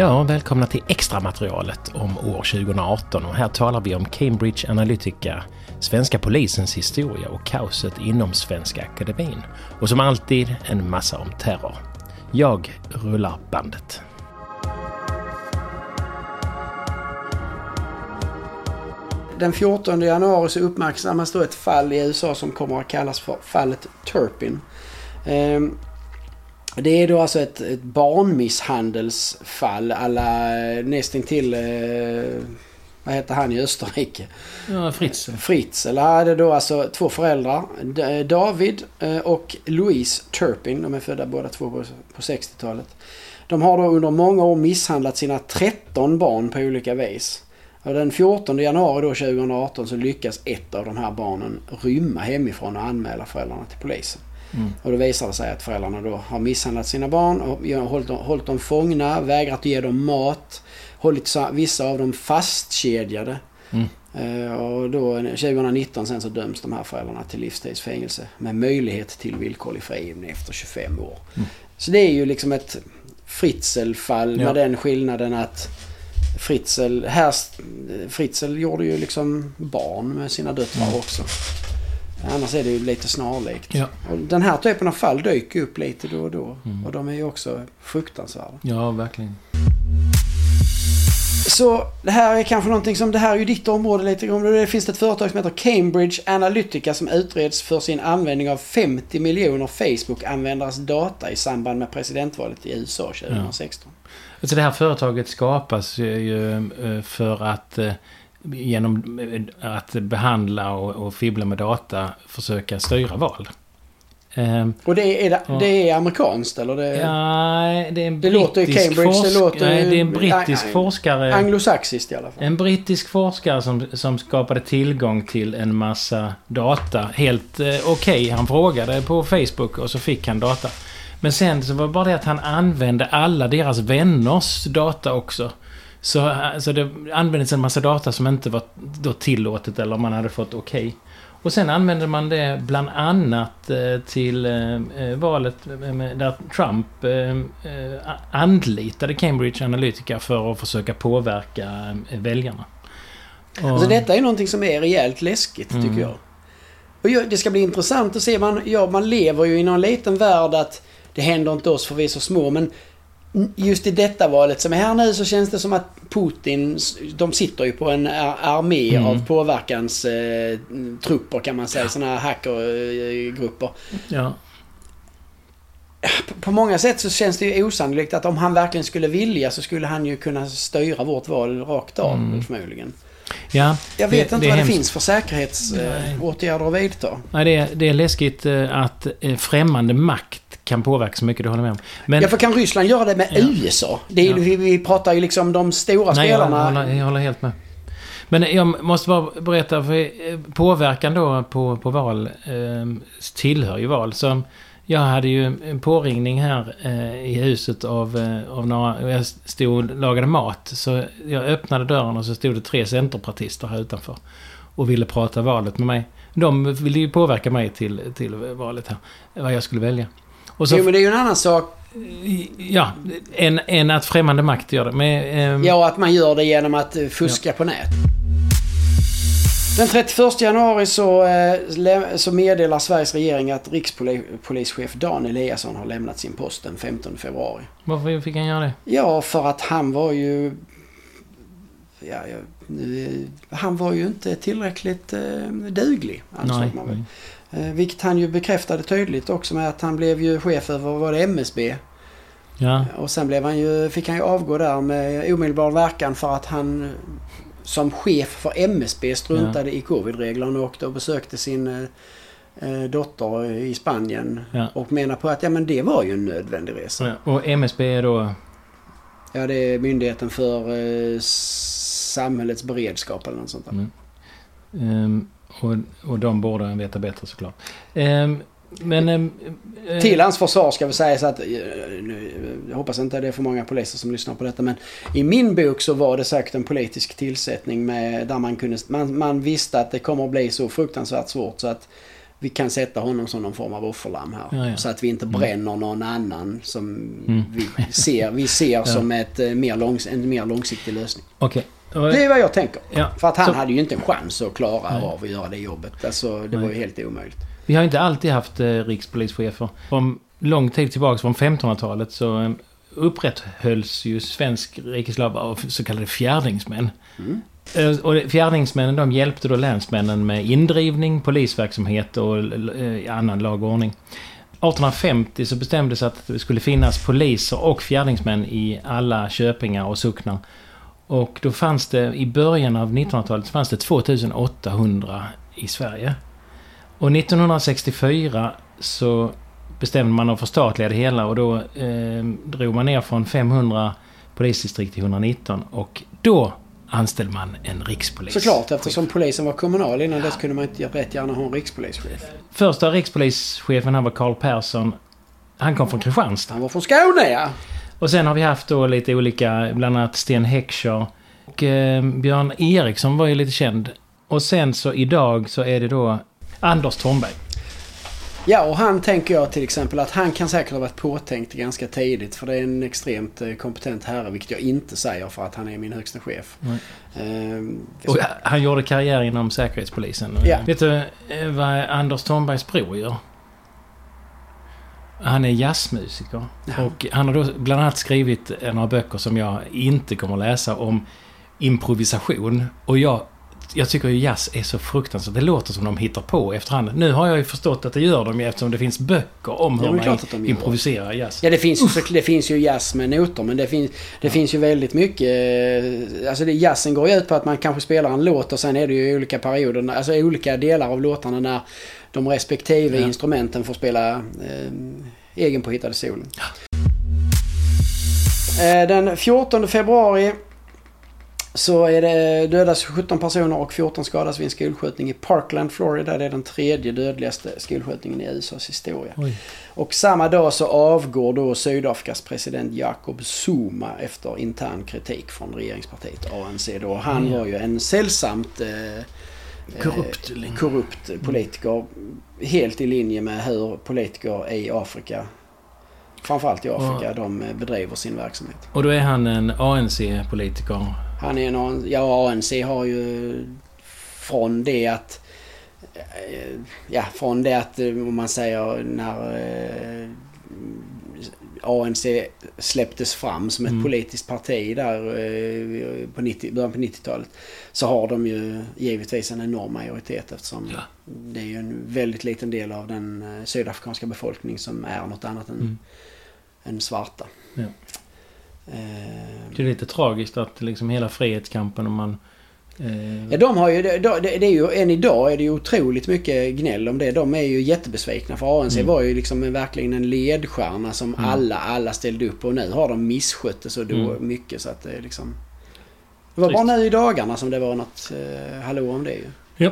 Ja, välkomna till extra materialet om år 2018 och här talar vi om Cambridge Analytica, svenska polisens historia och kaoset inom Svenska Akademin. Och som alltid en massa om terror. Jag rullar bandet. Den 14 januari så uppmärksammas då ett fall i USA som kommer att kallas för fallet Turpin. Ehm, det är då alltså ett, ett barnmisshandelsfall alla nästintill... Eh, vad heter han i Österrike? Ja, Fritz. Fritz. Eller hade då alltså två föräldrar. D- David eh, och Louise Turpin. De är födda båda två på, på 60-talet. De har då under många år misshandlat sina 13 barn på olika vis. Och den 14 januari då 2018 så lyckas ett av de här barnen rymma hemifrån och anmäla föräldrarna till polisen. Mm. Och då visar det sig att föräldrarna då har misshandlat sina barn och hållit hållit dem fångna, vägrat ge dem mat, hållit sa- vissa av dem fastkedjade. Mm. Eh, och då 2019 sen så döms de här föräldrarna till livstidsfängelse med möjlighet till villkorlig frigivning efter 25 år. Mm. Så det är ju liksom ett Fritzl-fall Ja. med den skillnaden att Fritzl, här, Fritzl gjorde ju liksom barn med sina döttrar också. Annars är det ju lite snarlikt. Ja. Och den här typen av fall dyker upp lite då och då. Mm. Och de är ju också fruktansvärda. Ja, verkligen. Så det här är kanske någonting som, det här är ju ditt område lite grann. Det finns ett företag som heter Cambridge Analytica som utreds för sin användning av 50 miljoner Facebook-användares data i samband med presidentvalet i USA 2016. Alltså det här företaget skapas ju eh, för att eh, genom eh, att behandla och, och fibbla med data försöka styra val. Eh, Och det är, Ja. det är amerikanskt eller? Det är Ja, det är en Det låter Cambridge, det låter Nej, ju- det är en brittisk Nej, forskare. anglosaxiskt i alla fall. En brittisk forskare som, som skapade tillgång till en massa data. Helt eh, okej. Han frågade på Facebook och så fick han data. Men sen så var det bara det att han använde alla deras vänners data också. Så alltså det användes en massa data som inte var då tillåtet eller man hade fått okej. Och sen använde man det bland annat eh, till eh, valet där Trump anlitade Cambridge Analytica för att försöka påverka väljarna. Och, Alltså detta är någonting som är rejält läskigt Mm. tycker jag. Och det ska bli intressant att se. Man, ja, man lever ju i någon liten värld att det händer inte oss för vi är så små. Men just i detta valet som är här nu så känns det som att Putin, de sitter ju på en ar- armé Mm. av påverkans eh, trupper kan man säga. Sådana här hackergrupper. ja, På- På många sätt så känns det ju osannolikt att om han verkligen skulle vilja så skulle han ju kunna styra vårt val rakt av Mm. förmodligen. ja, Jag vet Det- inte det vad det finns för säkerhetsåtgärder att vidta. Nej, det, är, det är läskigt eh, att eh, främmande makt kan påverka så mycket, det håller jag med om. Men, Ja, för kan Ryssland göra det med Ja. USA? Det är, Ja. vi, vi pratar ju liksom de stora Nej, jag spelarna. håller, jag håller helt med. Men jag måste bara berätta, för eh, påverkan då på, på val eh, tillhör ju val. Så jag hade ju en påringning här eh, i huset av, eh, av några... Jag stod och lagade mat. Så jag öppnade dörren och så stod det tre centerpartister här utanför. Och ville prata valet med mig. De ville ju påverka mig till, till valet här. Vad jag skulle välja. Och så, Jo, men det är ju en annan sak. Ja, än, än att främmande makt gör det. Men, ehm, Ja, att man gör det genom att eh, fuska på nät. Den 31 januari så, eh, så meddelar Sveriges regering att rikspolischef Dan Eliasson har lämnat sin post den 15 februari. Varför fick han göra det? Ja, för att han var ju... Ja, ja, eh, han var ju inte tillräckligt eh, duglig, ansåg Nej. man väl. Eh, vilket han ju bekräftade tydligt också med att han blev ju chef över var det MSB. Ja, Och sen blev han ju, fick han ju avgå där med omedelbar verkan för att han som chef för MSB struntade i covid-reglerna och åkte och besökte sin eh, eh, dotter i Spanien. Ja. Och menar på att ja men det var ju en nödvändig resa. Ja, Och MSB är då... Ja det är Myndigheten för eh, samhällets beredskap eller något sånt där. Mm. Ehm, och, och de borde veta bättre såklart. Ehm, men... Ehm, eh, Till hans försvar ska vi säga så att, eh, nu, jag hoppas inte det är för många poliser som lyssnar på detta men i min bok så var det säkert en politisk tillsättning med, där man kunde, man, man visste att det kommer att bli så fruktansvärt svårt så att vi kan sätta honom som någon form av offerlamm här. Ja, ja. Så att vi inte Mm. bränner någon annan som Mm. vi ser, vi ser som ett, eh, mer långs, en mer långsiktig lösning. Och- Det är vad jag tänker. Ja, För att han så- hade ju inte en chans att klara Nej. av att göra det jobbet. Alltså det Nej. var ju helt omöjligt. Vi har inte alltid haft eh, rikspolischefer. Från lång tid tillbaka, från 1500-talet, så eh, upprätthölls ju svensk rikeslag av så kallade fjärdingsmän. Mm. Eh, och fjärdingsmännen de hjälpte då länsmännen med indrivning, polisverksamhet och eh, eh, annan lag och ordning. 1850 så bestämdes att det skulle finnas poliser och fjärdingsmän i alla köpingar och socknar. Och då fanns det i början av 1900-talet fanns det 2800 i Sverige. Och 1964 så bestämde man att förstatliga det hela och då eh, drog man ner från 500 polisdistrikt till 119 och då anställde man en rikspolis. Såklart eftersom polisen var kommunal innan dess kunde man inte rätt gärna ha en rikspolischef. Första rikspolischefen han var Karl Persson. Han kom från Kristianstad. Han var från Skåne ja! Och sen har vi haft då lite olika, bland annat Sten Heckscher. Och eh, Björn Eriksson var ju lite känd. Och sen så idag så är det då Anders Thornberg. Ja, och han tänker jag till exempel att han kan säkert ha varit påtänkt ganska tidigt. För det är en extremt eh, kompetent herre, vilket jag inte säger för att han är min högsta chef. Ehm, Och han gjorde karriär inom Säkerhetspolisen. Ja. Vet du eh, vad Anders Thornbergs bror gör? Han är jazzmusiker. Jaha. Och han har då bland annat skrivit några böcker som jag inte kommer läsa om improvisation. Och jag, jag tycker ju jazz är så fruktansvärt. Det låter som de hittar på efterhand. Nu har jag ju förstått att det gör de ju eftersom det finns böcker om Ja, hur man de improviserar jazz. Ja, det finns, så- det finns ju jazz med noter men det finns, det finns ju väldigt mycket... eh, Alltså det, jazzen går ju ut på att man kanske spelar en låt och sen är det ju olika perioder, alltså olika delar av låtarna när de respektive Ja. instrumenten får spela eh, egenpåhittade solo. Eh, den 14 februari så är det dödas 17 personer och 14 skadas vid en skolskjutning i Parkland, Florida. Det är den tredje dödligaste skolskjutningen i USAs historia. Oj. Och samma dag så avgår då Sydafrikas president Jacob Zuma efter intern kritik från regeringspartiet ANC då. Han var ju en sällsamt eh, Korrupt. eh, korrupt politiker. Helt i linje med hur politiker i Afrika, framförallt i Afrika, de eh, bedriver sin verksamhet. Och då är han en ANC-politiker. Han är någon, ja ANC har ju från det att eh, Ja, från det att eh, om man säger när eh, ANC släpptes fram som ett Mm. politiskt parti där eh, på 90, början på 90-talet. Så har de ju givetvis en enorm majoritet eftersom Ja. det är ju en väldigt liten del av den sydafrikanska befolkningen som är något annat än, Mm. än svarta. Ja. Eh, Det är lite tragiskt att liksom hela frihetskampen om man... Eh, Ja, de har ju, det, det är ju, än idag är det ju otroligt mycket gnäll om det. De är ju jättebesvikna för ANC Mm. var ju liksom en, verkligen en ledstjärna som Mm. alla, alla ställde upp och nu har de misskött det så Mm. mycket så att det liksom... Det var Trist. bara nu i dagarna som det var något eh, hallå om det ju. Ja.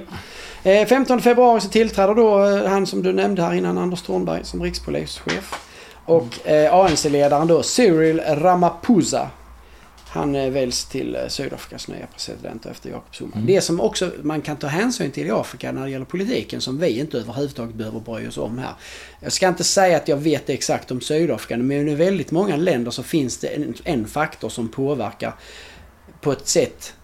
Eh, 15 februari så tillträder då eh, han som du nämnde här innan, Anders Thornberg, som rikspolischef. Och eh, ANC-ledaren då, Cyril Ramaphosa. Han eh, väljs till eh, Sydafrikas nya president efter Jacob Zuma. Mm. Det som också man kan ta hänsyn till i Afrika när det gäller politiken som vi inte överhuvudtaget behöver bry oss om här. Jag ska inte säga att jag vet exakt om Sydafrika men i väldigt många länder så finns det en, en faktor som påverkar på ett sätt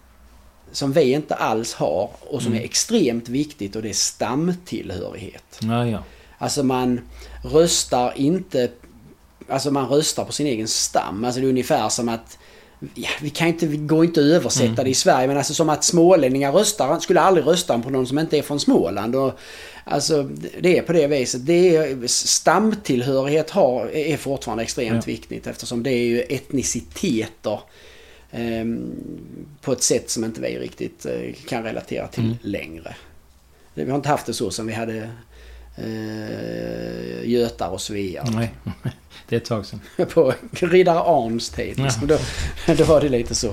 som vi inte alls har och som Mm. är extremt viktigt och det är stamtillhörighet. Ja, ja. Alltså man röstar inte... Alltså man röstar på sin egen stam. Alltså det är ungefär som att... Ja, vi kan inte, vi går inte att översätta Mm. det i Sverige men alltså som att smålänningar röstar, skulle aldrig rösta på någon som inte är från Småland. Och, alltså det är på det viset. Det är, stamtillhörighet har, är fortfarande extremt Ja. viktigt eftersom det är ju etniciteter ehm, på ett sätt som inte vi riktigt eh, kan relatera till Mm. längre. Vi har inte haft det så som vi hade eh, Götar och Svear. Nej, det är ett tag sedan. På riddare Arns tid. Liksom. Då, då var det lite så.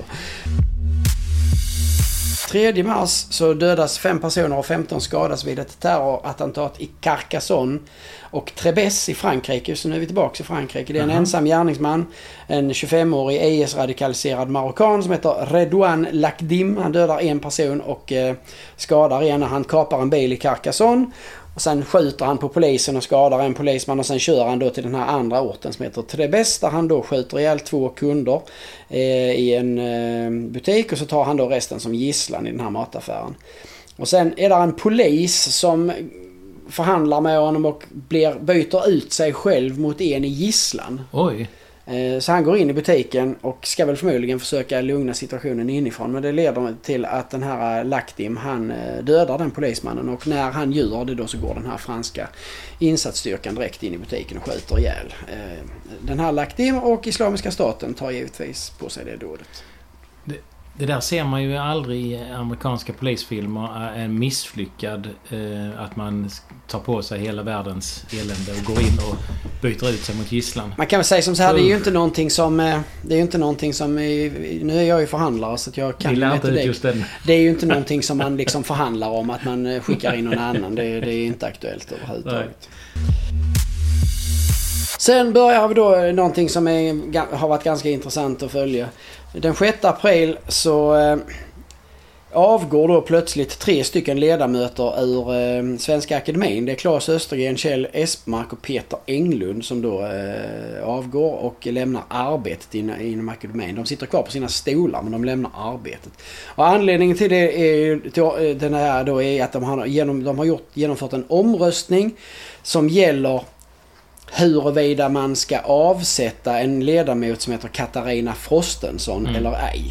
3 mars så dödas fem personer och 15 skadas vid ett terrorattentat i Carcassonne och Trebes i Frankrike. Så nu är vi tillbaka i Frankrike. Det är en Jaha. ensam gärningsman. En 25-årig IS-radikaliserad marockan som heter Redouane Lakdim. Han dödar en person och eh, skadar en när han kapar en bil i Carcassonne. Och sen skjuter han på polisen och skadar en polisman och sen kör han då till den här andra orten som heter Trebes där han då skjuter ihjäl två kunder eh, i en eh, butik och så tar han då resten som gisslan i den här mataffären. Och sen är det en polis som förhandlar med honom och blir, byter ut sig själv mot en i gisslan. Oj. Eh, så han går in i butiken och ska väl förmodligen försöka lugna situationen inifrån. Men det leder till att den här eh, Laktim han eh, dödar den polismannen och när han gör det då så går den här franska insatsstyrkan direkt in i butiken och skjuter ihjäl den här Laktim och Islamiska staten tar givetvis på sig det dådet. Det där ser man ju aldrig i amerikanska polisfilmer. En misslyckad... Eh, att man tar på sig hela världens elände och går in och byter ut sig mot gisslan. Man kan väl säga som så här, det är ju inte någonting som... eh, Det är ju inte någonting som... eh, Nu är jag ju förhandlare så att jag kan Vi lär inte ut det. just den. Det är ju inte någonting som man liksom förhandlar om att man eh, skickar in någon annan. Det, det är inte aktuellt överhuvudtaget. Sen börjar vi då eh, någonting som är, har varit ganska intressant att följa. Den 6 april så eh, avgår då plötsligt tre stycken ledamöter ur eh, Svenska Akademin. Det är Claes Östergren, Kjell Espmark och Peter Englund som då eh, avgår och lämnar arbetet in, inom akademin. De sitter kvar på sina stolar men de lämnar arbetet. Och anledningen till det är, ju- till, eh, den här då är att de har, genom, de har gjort, genomfört en omröstning som gäller huruvida man ska avsätta en ledamot som heter Katarina Frostensson Mm. eller ej.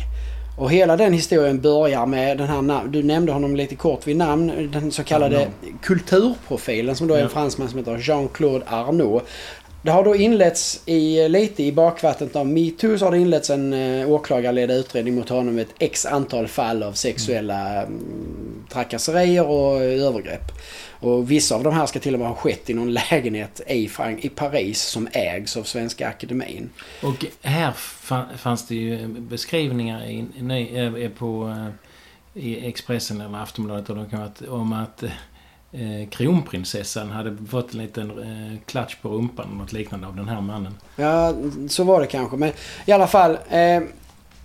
Och hela den historien börjar med den här, du nämnde honom lite kort vid namn, den så kallade Ja, kulturprofilen som då är en fransman som heter Jean-Claude Arnault. Det har då inletts i, lite i bakvattnet av metoo så har det inletts en eh, åklagarledd utredning mot honom med ett x antal fall av sexuella mm, trakasserier och övergrepp. Och vissa av de här ska till och med ha skett i någon lägenhet i, Frank- i Paris som ägs av Svenska Akademin. Och här fanns det ju beskrivningar i, nej, eh, på, eh, i Expressen eller Aftonbladet om att eh, eh, kronprinsessan hade fått en liten eh, klatsch på rumpan eller något liknande av den här mannen. Ja, så var det kanske. Men i alla fall. Eh,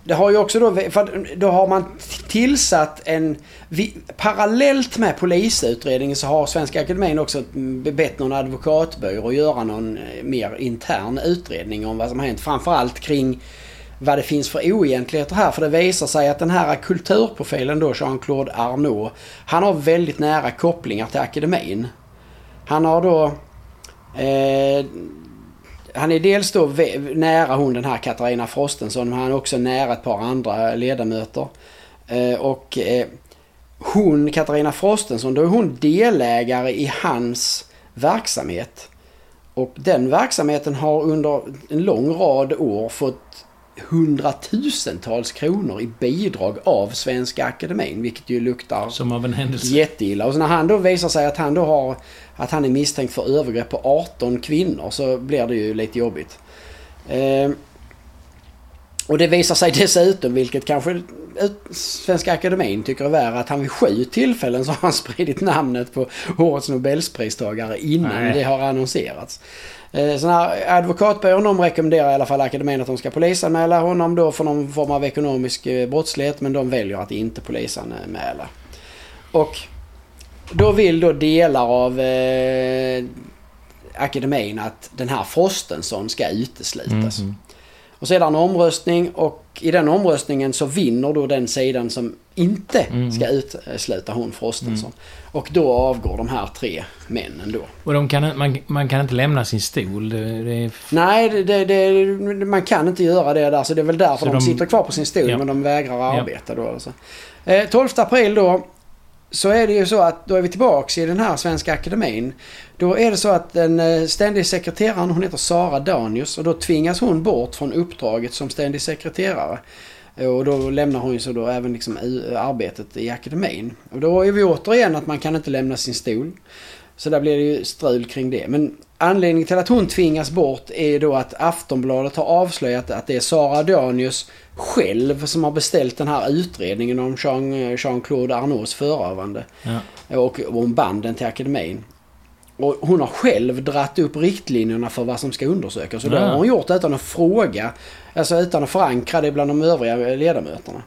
det har ju också då, för då har man tillsatt en... Vi, parallellt med polisutredningen så har Svenska Akademin också bett någon advokatbyrå att göra någon eh, mer intern utredning om vad som har hänt. Framförallt kring vad det finns för oegentligheter här. För det visar sig att den här kulturprofilen då, Jean-Claude Arnault, han har väldigt nära kopplingar till akademin. Han har då... Eh, han är dels då nära hon den här Katarina Frostenson, men han är också nära ett par andra ledamöter. Eh, och eh, hon, Katarina Frostenson, då är hon delägare i hans verksamhet. Och den verksamheten har under en lång rad år fått hundratusentals kronor i bidrag av Svenska Akademin, vilket ju luktar Som av en händelse. jätteilla. Och så när han då visar sig att han då har att han är misstänkt för övergrepp på 18 kvinnor så blir det ju lite jobbigt. Eh, och det visar sig dessutom, vilket kanske Svenska Akademin tycker är värre, att han vid sju tillfällen så har han spridit namnet på årets Nobelspristagare innan Nej. det har annonserats. Eh, Så här advokatbyrån de rekommenderar i alla fall akademin att de ska polisanmäla honom då för någon form av ekonomisk eh, brottslighet men de väljer att inte polisanmäla. Och då vill då delar av eh, akademin att den här Frostensson ska uteslutas. Mhm. Och så är det en omröstning och i den omröstningen så vinner då den sidan som inte Mm. ska utesluta hon Frostensson. Och då avgår de här tre männen då. Och de kan, man, man kan inte lämna sin stol. Det, det är, Nej, det, det, man kan inte göra det där. Så det är väl därför de, de- sitter kvar på sin stol Ja. men de vägrar Ja. arbeta då alltså. Eh, 12 april då så är det ju så att då är vi tillbaks i den här Svenska Akademin. Då är det så att den ständige ständig sekreteraren, hon heter Sara Danius och då tvingas hon bort från uppdraget som ständig sekreterare. Eh, och då lämnar hon ju så då även liksom eh, arbetet i akademin. Och då är vi återigen att man kan inte lämna sin stol. Så där blir det ju strul kring det. Men anledningen till att hon tvingas bort är ju då att Aftonbladet har avslöjat att det är Sara Danius själv som har beställt den här utredningen om Jean- Jean-Claude Arnauds förövande. ja. Och om banden till akademin. Och hon har själv dratt upp riktlinjerna för vad som ska undersökas. Och det har hon gjort utan att fråga. Alltså utan att förankra det bland de övriga ledamöterna.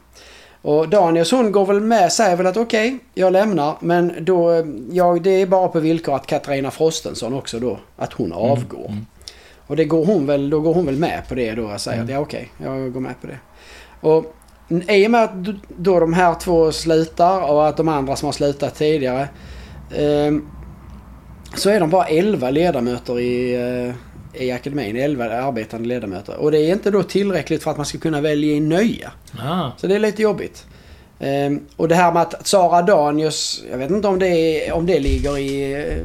Och Daniels hon går väl med, säger väl att okej, jag lämnar. Men då, eh, ja, det är bara på villkor att Katarina Frostensson också då, att hon avgår. mm. Och det går hon väl, då går hon väl med på det då och säger Mm. att ja okej, jag går med på det. Och i och med att då de här två slutar och att de andra som har slutat tidigare. ehm, så är de bara 11 ledamöter i, eh, i akademin. 11 arbetande ledamöter. Och det är inte då tillräckligt för att man ska kunna välja in nya. Ah, Så det är lite jobbigt. Ehm, och det här med att Sara Danius, jag vet inte om det, är, om det ligger i... eh,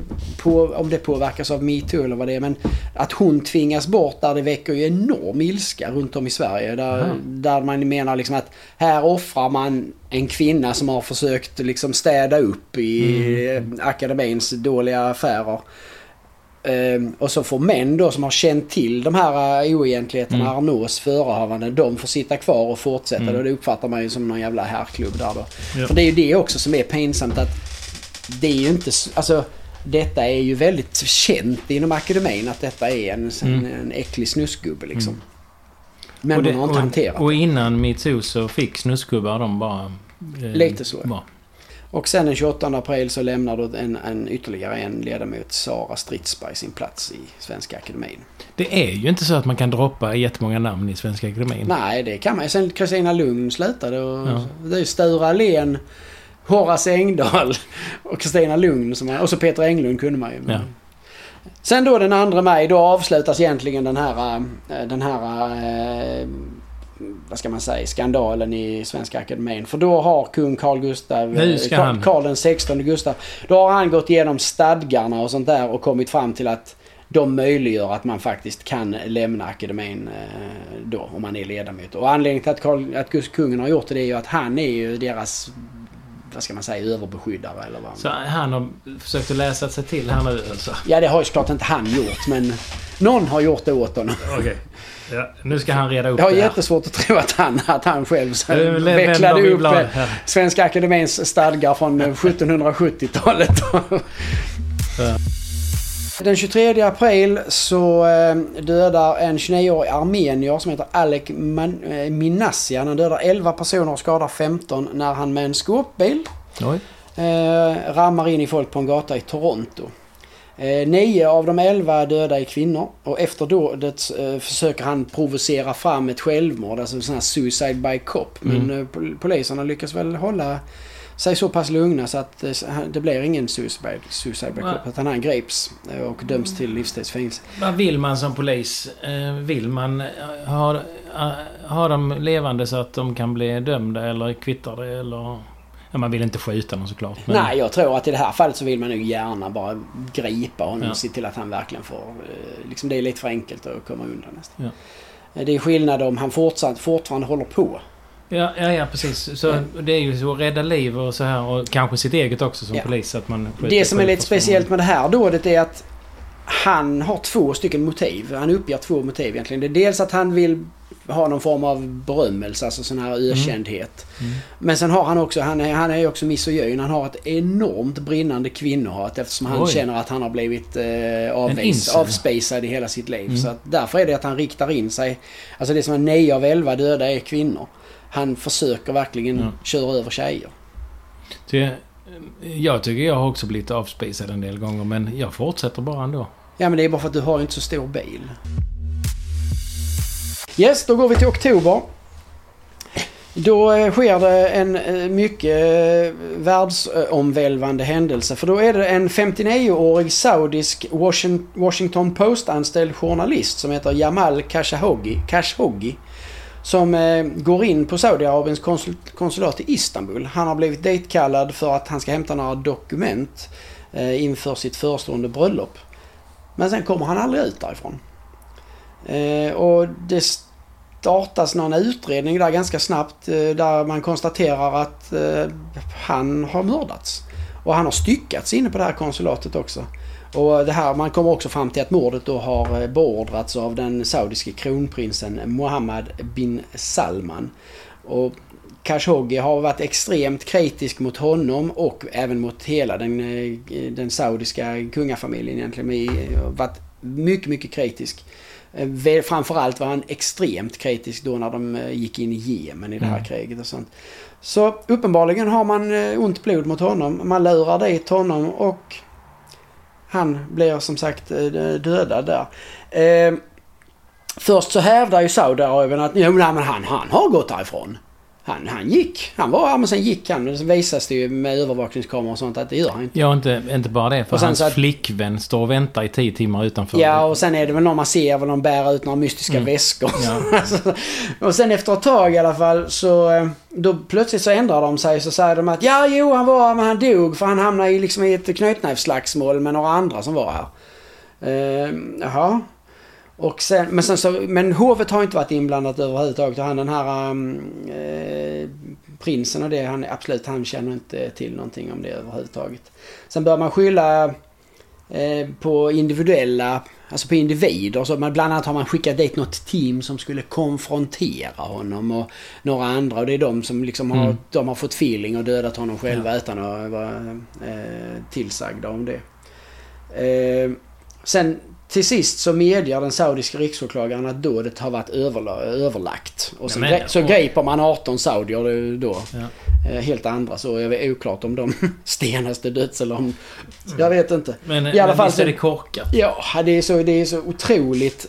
På, om det påverkas av metoo eller vad det är. Men att hon tvingas bort där det väcker ju enorm ilska runt om i Sverige. Där, Aha. där man menar liksom att här offrar man en kvinna som har försökt liksom städa upp i eh, akademins dåliga affärer. Ehm, och så får män då som har känt till de här uh, oegentligheterna, Mm. Arnauds förehavanden, de får sitta kvar och fortsätta. Mm. Och det uppfattar man ju som någon jävla herrklubb där då. Ja. För det är ju det också som är pinsamt att det är ju inte... Alltså, detta är ju väldigt känt inom akademin att detta är en, en, Mm. en äcklig snusgubbe liksom. Mm. Men och, det, man har inte hanterat och, och innan metoo så fick snusgubbar de bara... Eh, Lite så. Bara. Och sen den 28 april så lämnar då en, en ytterligare en ledamot, Sara Stridsberg, sin plats i Svenska Akademin. Det är ju inte så att man kan droppa jättemånga namn i Svenska Akademin. Nej, det kan man ju. Sen Kristina Lugn slutade och Ja. det är ju Sture Allén, Horace Engdahl och Kristina Lugn. Som är, och så Peter Englund kunde man ju. Ja. Sen då den 2 maj, då avslutas egentligen den här, eh, den här eh, vad ska man säga, skandalen i Svenska Akademin. För då har kung Carl Gustav, Carl, den 16 Gustav, då har han gått igenom stadgarna och sånt där och kommit fram till att de möjliggör att man faktiskt kan lämna akademin eh, då om man är ledamot. Och anledningen till att, Carl, att kungen har gjort det är ju att han är ju deras, vad ska man säga, överbeskyddare eller vad. Så han har försökt att läsa sig till här nu alltså. Ja, det har ju såklart inte han gjort men någon har gjort det åt honom. Okej. Ja, nu ska han reda upp Jag har det jättesvårt att tro att han, att han själv Eh, vecklade upp eh. Svenska Akademins stadgar från eh, 1770-talet. Den 23 april så eh, dödar en 29-årig armenier som heter Alek Man- eh, Minassian. Han dödar 11 personer och skadar 15 när han med en skåpbil eh, rammar in i folk på en gata i Toronto. Eh, nio av de elva döda är kvinnor och efter dådet eh, försöker han provocera fram ett självmord, alltså en sån här suicide by cop. Men Mm. eh, pol- poliserna lyckas väl hålla sig så pass lugna så att det blir ingen suicide, suicide by cop. Utan han greps eh, och döms till livstidsfängelse. Vad vill man som polis? Vill man ha, ha dem levande så att de kan bli dömda eller kvittar det eller... Ja, man vill inte skjuta dem såklart. Men, Nej, jag tror att i det här fallet så vill man nog gärna bara gripa honom Ja. och se till att han verkligen får... eh, Liksom det är lite för enkelt att komma undan nästan. Ja. Eh, Det är skillnad om han fortsatt, fortfarande håller på. Ja, ja, ja precis. Så Ja. det är ju så att rädda liv och så här och kanske sitt eget också som Ja. polis. Att man Det som är lite speciellt med det här dådet är att han har två stycken motiv. Han uppger två motiv egentligen. Det är dels att han vill ha någon form av berömmelse, alltså sån här ökändhet. Mm. Men sen har han också, han är, han är också misogyn. Han har ett enormt brinnande kvinnohat eftersom han Oj. känner att han har blivit eh, avvis, avspacad i hela sitt liv. Mm. Så att därför är det att han riktar in sig. Alltså det som är 9 av 11 döda är kvinnor. Han försöker verkligen Ja. köra över tjejer. Så jag, tycker jag har också blivit avspisad en del gånger men jag fortsätter bara ändå. Ja men det är bara för att du har inte så stor bil. Yes, då går vi till oktober. Då eh, sker det en eh, mycket eh, världsomvälvande händelse. För då är det en 59-årig saudisk Washington Post-anställd journalist som heter Jamal Khashoggi. Khashoggi som går in på Saudiarabiens konsul konsulat i Istanbul. Han har blivit ditkallad för att han ska hämta några dokument inför sitt förestående bröllop. Men sen kommer han aldrig ut därifrån. Och det startas någon utredning där ganska snabbt eh, där man konstaterar att eh, han har mördats. Och han har styckats inne på det här konsulatet också. Och det här, man kommer också fram till att mordet då har eh, beordrats av den saudiske kronprinsen Mohammed bin Salman. Och Khashoggi har varit extremt kritisk mot honom och även mot hela den, eh, den saudiska kungafamiljen egentligen. Med, varit mycket, mycket kritisk. Eh, Framförallt var han extremt kritisk då när de eh, gick in i Jemen i det här Mm. kriget och sånt. Så uppenbarligen har man eh, ont blod mot honom. Man lurar dit honom och han blir som sagt dödad där. Eh, först så hävdar ju Saudiarabien att jo, nej, men han, han har gått därifrån. Han, han gick. Han var, men sen gick han. Så visas det ju med övervakningskameror och sånt att det gör han inte. Ja, inte, inte bara det. För Och sen hans så att- flickvän står och väntar i tio timmar utanför. Ja, och sen är det väl någon man ser väl de bär ut några mystiska Mm. väskor. Ja. Alltså, och sen efter ett tag i alla fall så eh, då plötsligt så ändrar de sig så säger de att ja, jo, han var men han dog för han hamnade i, liksom, i ett knytnävsslagsmål med några andra som var här. Eh, jaha. Och sen, men, sen så, men hovet har inte varit inblandat överhuvudtaget. Och han den här eh, prinsen och det, han, absolut, han känner inte till någonting om det överhuvudtaget. Sen bör man skylla eh, på individuella, alltså på individer. Så man, bland annat har man skickat dit något team som skulle konfrontera honom och några andra. Och det är de som liksom har, Mm. de har fått feeling och dödat honom själva utan att vara eh, tillsagda om det. Sen till sist så medger den saudiska riksåklagaren att dådet har varit överla- överlagt. Och så, men- gre- så griper man 18 saudier då. Ja. Eh, helt andra så är det oklart om de stenas till döds eller om... Jag vet inte. Men, I alla men fall visst är det korkat? Ja, det är så, det är så otroligt...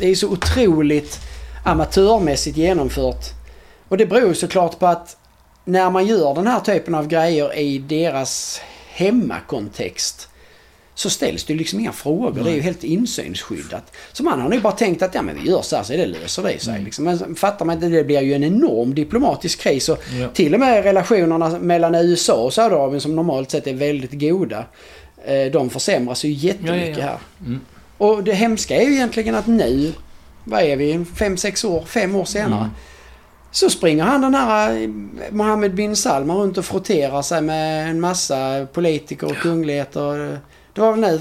Det är så otroligt amatörmässigt genomfört. Och det beror såklart på att när man gör den här typen av grejer i deras hemmakontext så ställs det liksom inga frågor. Det är ju helt insynsskyddat. Så man har nog bara tänkt att ja men vi gör så här så det löser det sig. Liksom. Men fattar man inte, det blir ju en enorm diplomatisk kris. Och Ja. till och med relationerna mellan USA och Saudiarabien som normalt sett är väldigt goda. eh, De försämras ju jättemycket Ja, ja, ja. här. Mm. Och det hemska är ju egentligen att nu, vad är vi, fem, sex år, fem år senare. Mm. Så springer han den här eh, Mohammed bin Salman runt och frotterar sig med en massa politiker och kungligheter. Det var väl nu,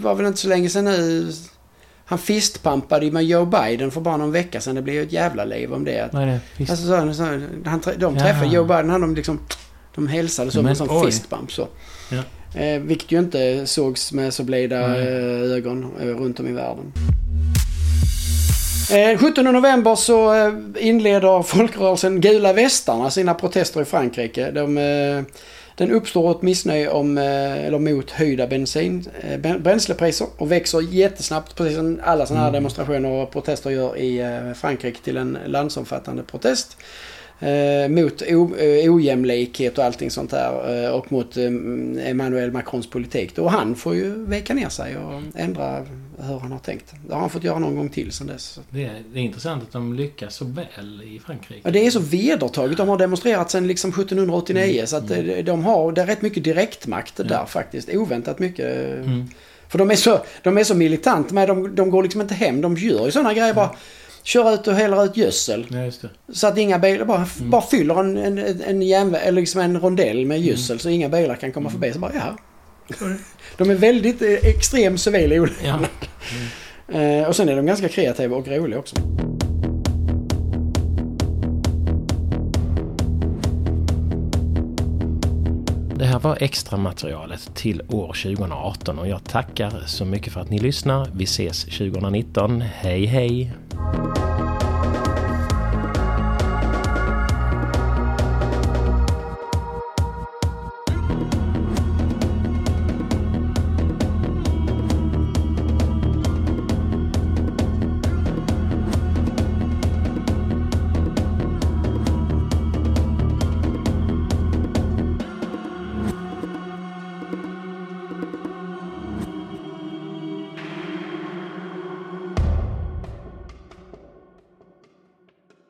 var väl inte så länge sedan nu. Han fistpampade ju med Joe Biden för bara någon vecka sedan. Det blev ju ett jävla liv om det. Är det? Visst. Alltså, så, så, han, de Ja. träffade Joe Biden, han de liksom... De hälsade så med en sån oj. fistbump så. Ja. Eh, vilket ju inte sågs med så blida Nej. eh, ögon eh, runt om i världen. Eh, 17 november så eh, inleder folkrörelsen Gula Västarna sina protester i Frankrike. De, eh, den uppstår ett missnöje om, eh, eller mot höjda bensin, eh, bränslepriser och växer jättesnabbt precis som alla sådana här Mm. demonstrationer och protester gör i eh, Frankrike till en landsomfattande protest. Eh, mot o, eh, ojämlikhet och allting sånt där eh, och mot eh, Emmanuel Macrons politik. Då. Och han får ju veka ner sig och ändra hur han har tänkt. Det har han fått göra någon gång till sen dess. Det, är, det är intressant att de lyckas så väl i Frankrike. Ja, det är så vedertaget. De har demonstrerat sedan liksom 1789 Mm. så att eh, de har, det är rätt mycket direktmakt Ja. där faktiskt. Oväntat mycket. Mm. För de är så, de är så militant med, de, de går liksom inte hem. De gör ju sådana grejer bara. Kör ut och häller ut gödsel. Ja. Så att inga bilar bara, Mm. bara fyller en, en, en järnväg, eller liksom en rondell med gödsel så inga bilar kan komma Mm. förbi. Så bara, ja. De är väldigt eh, extrem civil olika. Ja. Eh, och sen är de ganska kreativa och roliga också. Det här var extra materialet till år 2018 och jag tackar så mycket för att ni lyssnar. Vi ses 2019. Hej hej! Bye.